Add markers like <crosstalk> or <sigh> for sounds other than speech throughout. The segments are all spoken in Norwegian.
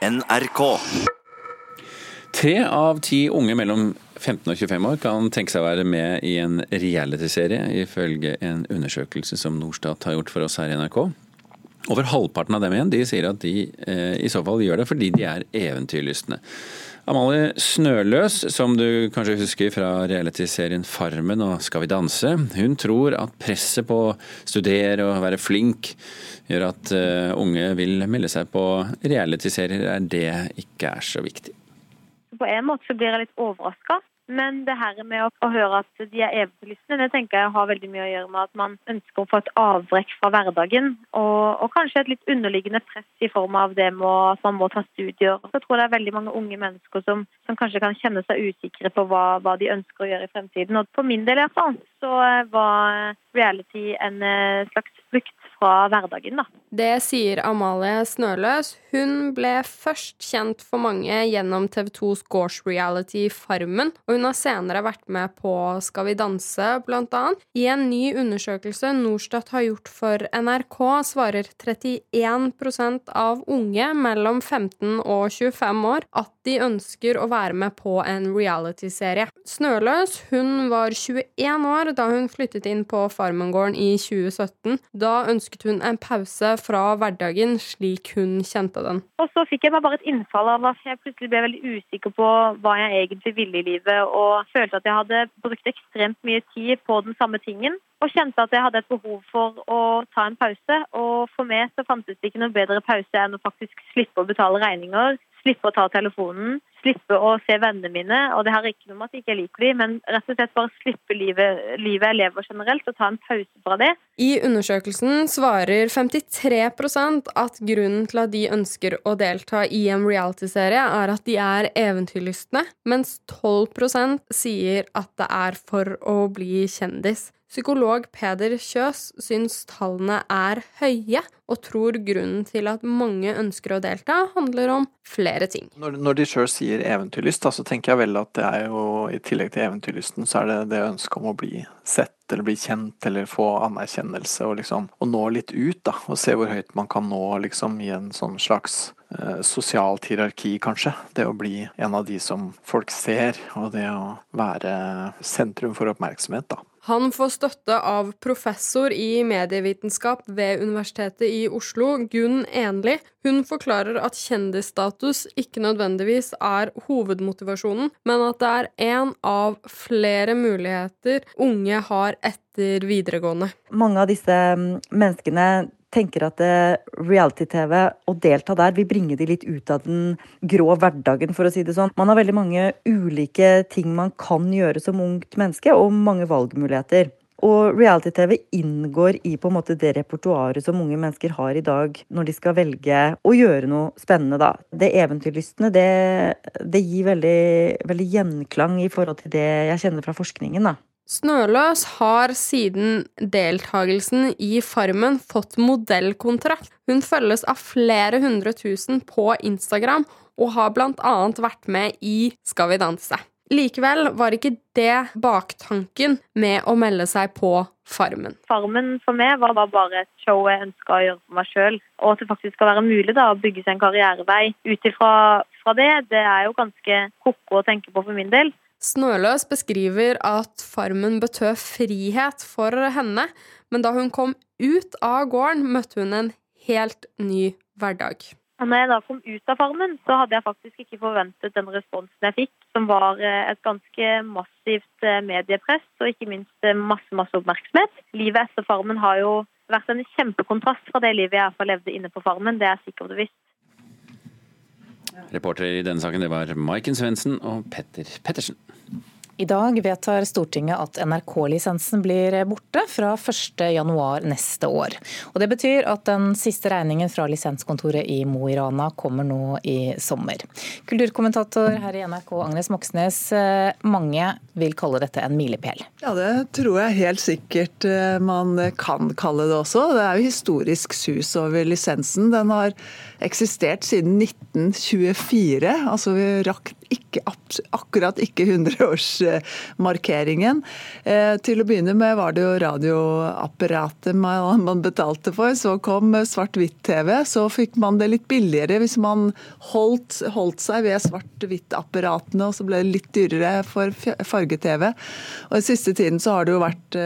NRK. Tre av ti unge mellom 15 og 25 år kan tenke seg å være med i en realityserie, ifølge en undersøkelse som Norstat har gjort for oss her i NRK. Over halvparten av dem igjen de sier at de eh, i så fall gjør det fordi de er eventyrlystne. Amalie Snøløs, som du kanskje husker fra realityserien Farmen og Skal vi danse, hun tror at presset på å studere og være flink gjør at uh, unge vil melde seg på realityserier der det ikke er så viktig. På en måte så blir jeg litt overraska. Men det her med å, høre at de er eventyrlystne, det tenker jeg har veldig mye å gjøre med at man ønsker å få et avbrekk fra hverdagen. Og, og, kanskje et litt underliggende press i form av det med at man må ta studier. Så jeg tror det er veldig mange unge mennesker som, som kanskje kan kjenne seg usikre på hva, hva, de ønsker å gjøre i fremtiden. Og for min del i hvert fall, så var reality en eh, slags flukt fra hverdagen, da. Det sier Amalie Snøløs. Hun ble først kjent for mange gjennom TV 2s gårdsreality Farmen, og hun har senere vært med på Skal vi danse, blant annet. I en ny undersøkelse Norstat har gjort for NRK, svarer 31% av unge mellom 15 og 25 år at de ønsker å være med på en realityserie. Snøløs hun var 21 år da hun flyttet inn på Farmengården i 2017. Da ønsket hun en pause fra hverdagen slik hun kjente den. Og så fikk jeg meg bare et innfall av at jeg plutselig ble veldig usikker på hva jeg egentlig ville i livet, og følte at jeg hadde brukt ekstremt mye tid på den samme tingen. Og kjente at jeg hadde et behov for å ta en pause. Og for meg så fantes det ikke noe bedre pause enn å faktisk slippe å betale regninger, slippe å ta telefonen, slippe å se vennene mine. Og det har ikke noe med at jeg ikke liker dem, men rett og slett bare slippe livet, livet jeg lever generelt, og ta en pause fra det. I undersøkelsen svarer 53% at grunnen til at de ønsker å delta i en realityserie, er at de er eventyrlystne, mens 12% sier at det er for å bli kjendis. Psykolog Peder Kjøs syns tallene er høye, og tror grunnen til at mange ønsker å delta, handler om flere ting. Når, når de sjøl sier eventyrlyst, da, så tenker jeg vel at det er jo i tillegg til eventyrlysten, så er det det ønsket om å bli sett eller bli kjent eller få anerkjennelse og liksom å nå litt ut, da. Og se hvor høyt man kan nå liksom i en sånn slags eh, sosialt hierarki, kanskje. Det å bli en av de som folk ser, og det å være sentrum for oppmerksomhet, da. Han får støtte av professor i medievitenskap ved Universitetet i Oslo, Gunn Enli. Hun forklarer at kjendisstatus ikke nødvendigvis er hovedmotivasjonen, men at det er én av flere muligheter unge har etter videregående. Mange av disse mm, menneskene tenker at eh, reality-TV, å delta der, vil bringe de litt ut av den grå hverdagen, for å si det sånn. Man har veldig mange ulike ting man kan gjøre som ungt menneske, og mange valgmuligheter. Og reality-TV inngår i på en måte det repertoaret som unge mennesker har i dag når de skal velge å gjøre noe spennende, da. Det eventyrlystne, det, det gir veldig, veldig gjenklang i forhold til det jeg kjenner fra forskningen, da. Snøløs har siden deltakelsen i Farmen fått modellkontrakt. Hun følges av flere hundre tusen på Instagram og har blant annet vært med i Skal vi danse. Likevel var ikke det baktanken med å melde seg på Farmen. Farmen for meg var bare et show jeg ønska å gjøre for meg sjøl. Og at det faktisk skal være mulig da, å bygge seg en karrierevei ut ifra det, det er jo ganske ko-ko å tenke på for min del. Snøløs beskriver at farmen betød frihet for henne, men da hun kom ut av gården, møtte hun en helt ny hverdag. Når jeg da kom ut av Farmen, så hadde jeg faktisk ikke forventet den responsen jeg fikk, som var eh, et ganske massivt eh, mediepress og ikke minst eh, masse, masse oppmerksomhet. Livet etter Farmen har jo vært en kjempekontrast fra det livet jeg i hvert levde inne på Farmen, det er sikkert og visst. Reportere i denne saken det var Maiken Svendsen og Petter Pettersen. I dag vedtar Stortinget at NRK-lisensen blir borte fra 1.1 neste år. Og Det betyr at den siste regningen fra lisenskontoret i Mo i Rana kommer nå i sommer. Kulturkommentator her i NRK, Agnes Moxnes. Eh, mange vil kalle dette en milepæl? Ja, det tror jeg helt sikkert eh, man kan kalle det også. Det er jo historisk sus over lisensen. Den har eksistert siden 1924. Altså vi rakk ikke, akkurat ikke 100 års markeringen. Til å begynne med var det jo radioapparatet man betalte for. Så kom svart-hvitt-TV. Så fikk man det litt billigere hvis man holdt, holdt seg ved svart-hvitt-apparatene, og så ble det litt dyrere for farge-TV. Og i siste tiden så har det jo vært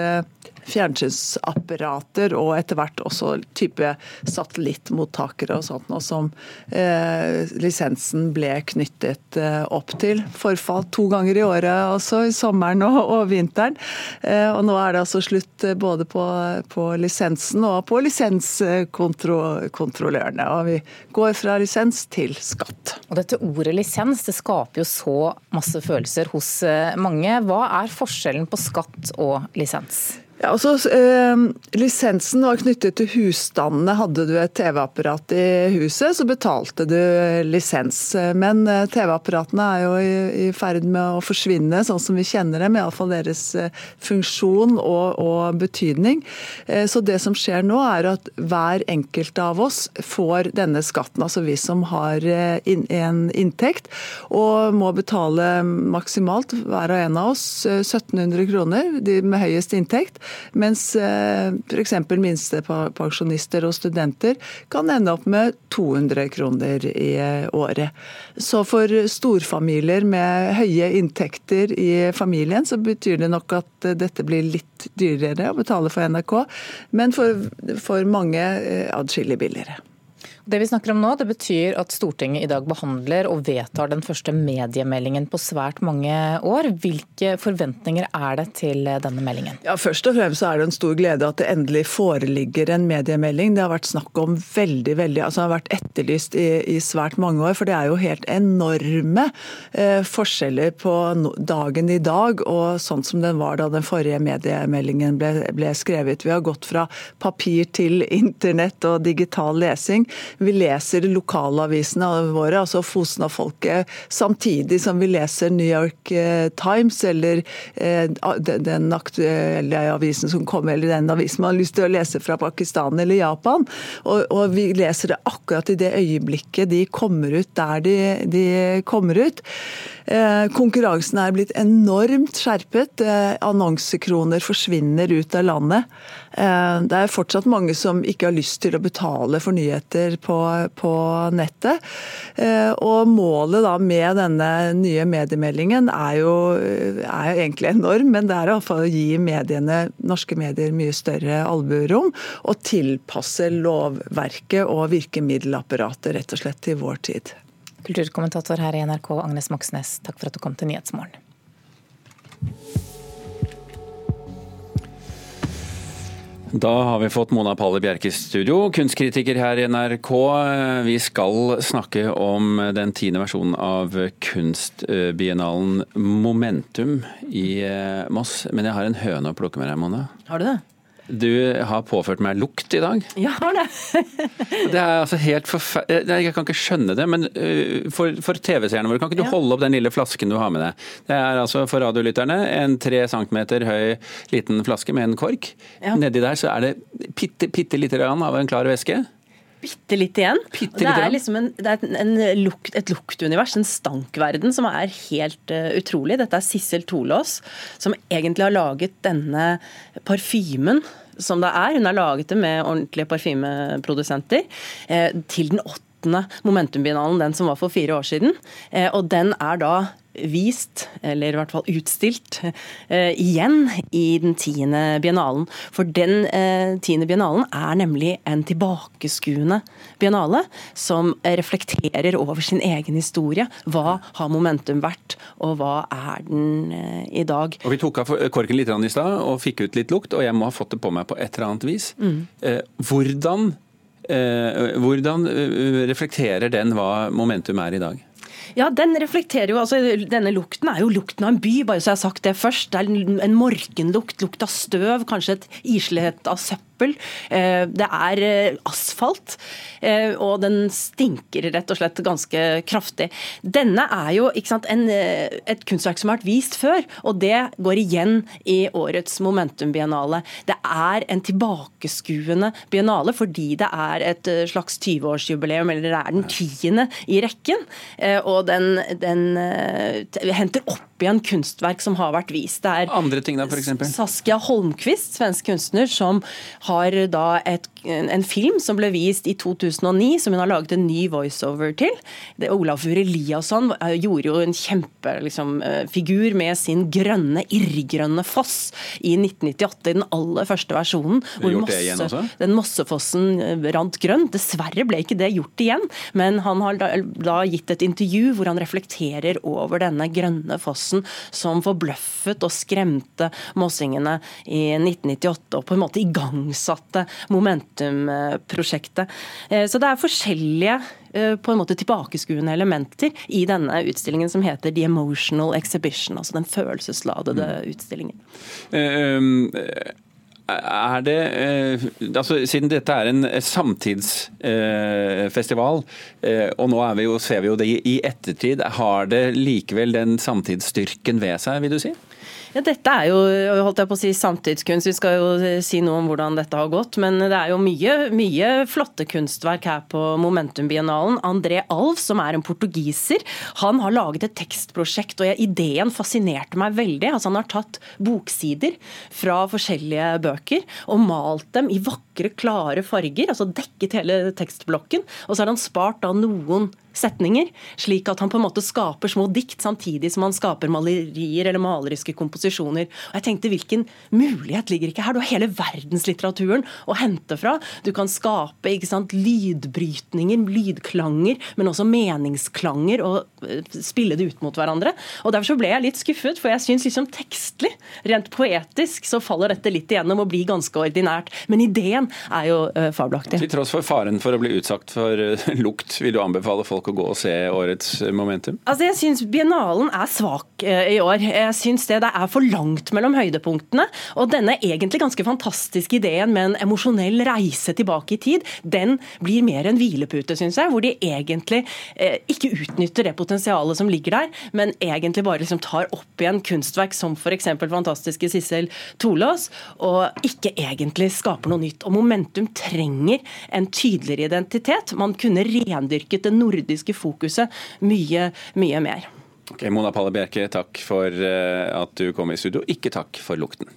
fjernsynsapparater og etter hvert også type satellittmottakere og sånt noe som eh, lisensen ble knyttet eh, opp til. Forfall to ganger i året også, i sommeren og, og vinteren. Eh, og nå er det altså slutt eh, både på, på lisensen og på lisenskontrollørene. Og vi går fra lisens til skatt. Og dette ordet lisens det skaper jo så masse følelser hos eh, mange. Hva er forskjellen på skatt og lisens? Ja, altså, eh, Lisensen var knyttet til husstandene. Hadde du et TV-apparat i huset, så betalte du lisens. Men eh, TV-apparatene er jo i, i, ferd med å forsvinne, sånn som vi kjenner dem. Iallfall deres eh, funksjon og, og betydning. Eh, så det som skjer nå, er at hver enkelt av oss får denne skatten. Altså vi som har eh, in, en inntekt, og må betale maksimalt, hver og en av oss, 1700 eh, kroner, de med høyest inntekt. Mens eh, f.eks. minstepensjonister og studenter kan ende opp med 200 kroner i eh, året. Så for storfamilier med høye inntekter i familien, så betyr det nok at eh, dette blir litt dyrere å betale for NRK, men for, for mange adskillig billigere. Det vi snakker om nå, det betyr at Stortinget i dag behandler og vedtar den første mediemeldingen på svært mange år. Hvilke forventninger er det til denne meldingen? Ja, Først og fremst er det en stor glede at det endelig foreligger en mediemelding. Det har vært snakk om veldig, veldig, altså har vært etterlyst i, i svært mange år. For det er jo helt enorme eh, forskjeller på dagen i dag og sånn som den var da den forrige mediemeldingen ble, ble skrevet. Vi har gått fra papir til internett og digital lesing. Vi leser lokalavisene våre, altså Fosna-folket, samtidig som vi leser New York eh, Times eller eh, den aktuelle avisen som kommer, eller den avisen man har lyst til å lese fra Pakistan eller Japan. Og, og vi leser det akkurat i det øyeblikket de kommer ut der de, de kommer ut. Eh, konkurransen er blitt enormt skjerpet. Annonsekroner forsvinner ut av landet. Det er fortsatt mange som ikke har lyst til å betale for nyheter på, på nettet. Eh, og målet da med denne nye mediemeldingen er jo, er jo egentlig enorm, men det er iallfall å gi mediene, norske medier mye større albuerom. Og tilpasse lovverket og virkemiddelapparatet rett og slett til vår tid. Kulturkommentator her i NRK, Agnes Moxnes, takk for at du kom til Nyhetsmorgen. Da har vi fått Mona Palle Bjerke i studio, kunstkritiker her i NRK. Vi skal snakke om den tiende versjonen av kunstbiennalen Momentum i eh, Moss. Men jeg har en høne å plukke med deg, Mona. Har du det? Du har påført meg lukt i dag. Ja, har det. <laughs> det er altså helt forferdelig eh, Jeg kan ikke skjønne det, men eh, for, for TV-seerne våre, kan ikke du ja. holde opp den lille flasken du har med deg? Det er altså for radiolytterne en tre centimeter høy liten flaske med en kork. Ja. Nedi der så er det bitte, bitte lite grann av en klar væske bitte litt igjen. Bitte det er liksom en, det er en lukt, et luktunivers, en stankverden, som er helt uh, utrolig. Dette er Sissel Tolås, som egentlig har laget denne parfymen som det er. Hun har laget det med ordentlige parfymeprodusenter. Eh, til den åttende Momentum-biennalen, den som var for fire år siden. Eh, og den er da vist, eller i hvert fall utstilt, eh, igjen i den tiende biennalen. For den eh, tiende biennalen er nemlig en tilbakeskuende biennale som reflekterer over sin egen historie. Hva har momentum vært, og hva er den eh, i dag? Og Vi tok av korken litt i stad og fikk ut litt lukt, og jeg må ha fått det på meg på et eller annet vis. Mm. Eh, hvordan, eh, hvordan eh, reflekterer den hva momentum er i dag? Ja, den reflekterer jo, altså Denne lukten er jo lukten av en by, bare så jeg har sagt det først. Det er en morgenlukt, lukt av støv, kanskje et islighet av søppel søppel. Eh, det er eh, asfalt, eh, og den stinker rett og slett ganske kraftig. Denne er jo sant, en, et kunstverk som har vært vist før, og det går igjen i årets Momentum-biennale. Det er en tilbakeskuende biennale fordi det er et slags 20-årsjubileum, eller det er den tiende i rekken. Og den, den henter opp igjen kunstverk som har vært vist. Det er Andre ting da, f.eks.? Saskia Holmquist, svensk kunstner, som har da et, en film som ble vist i 2009, som hun har laget en ny voiceover til. Det, Olafur Eliasson eh, gjorde jo en kjempefigur liksom, eh, med sin grønne, irrgrønne foss i 1998, i den aller første versjonen. Hvor Mosse, den Mossefossen eh, rant grønn. Dessverre ble ikke det gjort igjen, men han har da, da gitt et intervju hvor han reflekterer over denne grønne fossen som forbløffet og skremte mossingene i 1998, og på en måte igangsatte Momentum-prosjektet. Eh, så det er forskjellige eh, på en måte tilbakeskuende elementer i denne utstillingen som heter The Emotional Exhibition, altså den følelsesladede mm. utstillingen. Er det, altså Siden dette er en samtidsfestival, og nå vi jo, ser vi jo det i ettertid, har det likevel den samtidsstyrken ved seg, vil du si? Ja, Dette er jo holdt jeg på å si, samtidskunst. Vi skal jo si noe om hvordan dette har gått. Men det er jo mye, mye flotte kunstverk her på Momentum-biennalen. André Alv, som er en portugiser, han har laget et tekstprosjekt. og Ideen fascinerte meg veldig. Altså, han har tatt boksider fra forskjellige bøker og malt dem i vakre, klare farger. altså Dekket hele tekstblokken. Og så har han spart da noen setninger, slik at han på en måte skaper små dikt samtidig som han skaper malerier eller maleriske komposisjoner. Og jeg tenkte, Hvilken mulighet ligger ikke her? Du har hele verdenslitteraturen å hente fra. Du kan skape ikke sant, lydbrytninger, lydklanger, men også meningsklanger, og eh, spille det ut mot hverandre. Og Derfor så ble jeg litt skuffet, for jeg syns liksom tekstlig, rent poetisk, så faller dette litt igjennom og blir ganske ordinært. Men ideen er jo uh, fabelaktig. Til tross for faren for å bli utsatt for uh, lukt, vil du anbefale folk folk å gå og se årets Momentum? Altså, Jeg syns biennalen er svak eh, i år. Jeg syns det, det er for langt mellom høydepunktene. Og denne egentlig ganske fantastiske ideen med en emosjonell reise tilbake i tid, den blir mer en hvilepute, syns jeg. Hvor de egentlig eh, ikke utnytter det potensialet som ligger der, men egentlig bare liksom tar opp igjen kunstverk som f.eks. fantastiske Sissel Tolås, og ikke egentlig skaper noe nytt. Og Momentum trenger en tydeligere identitet. Man kunne rendyrket det nordiske politiske fokuset mye, mye mer. Ok, Mona Palle Bjerke, takk for eh, at du kom i studio. Ikke takk for lukten.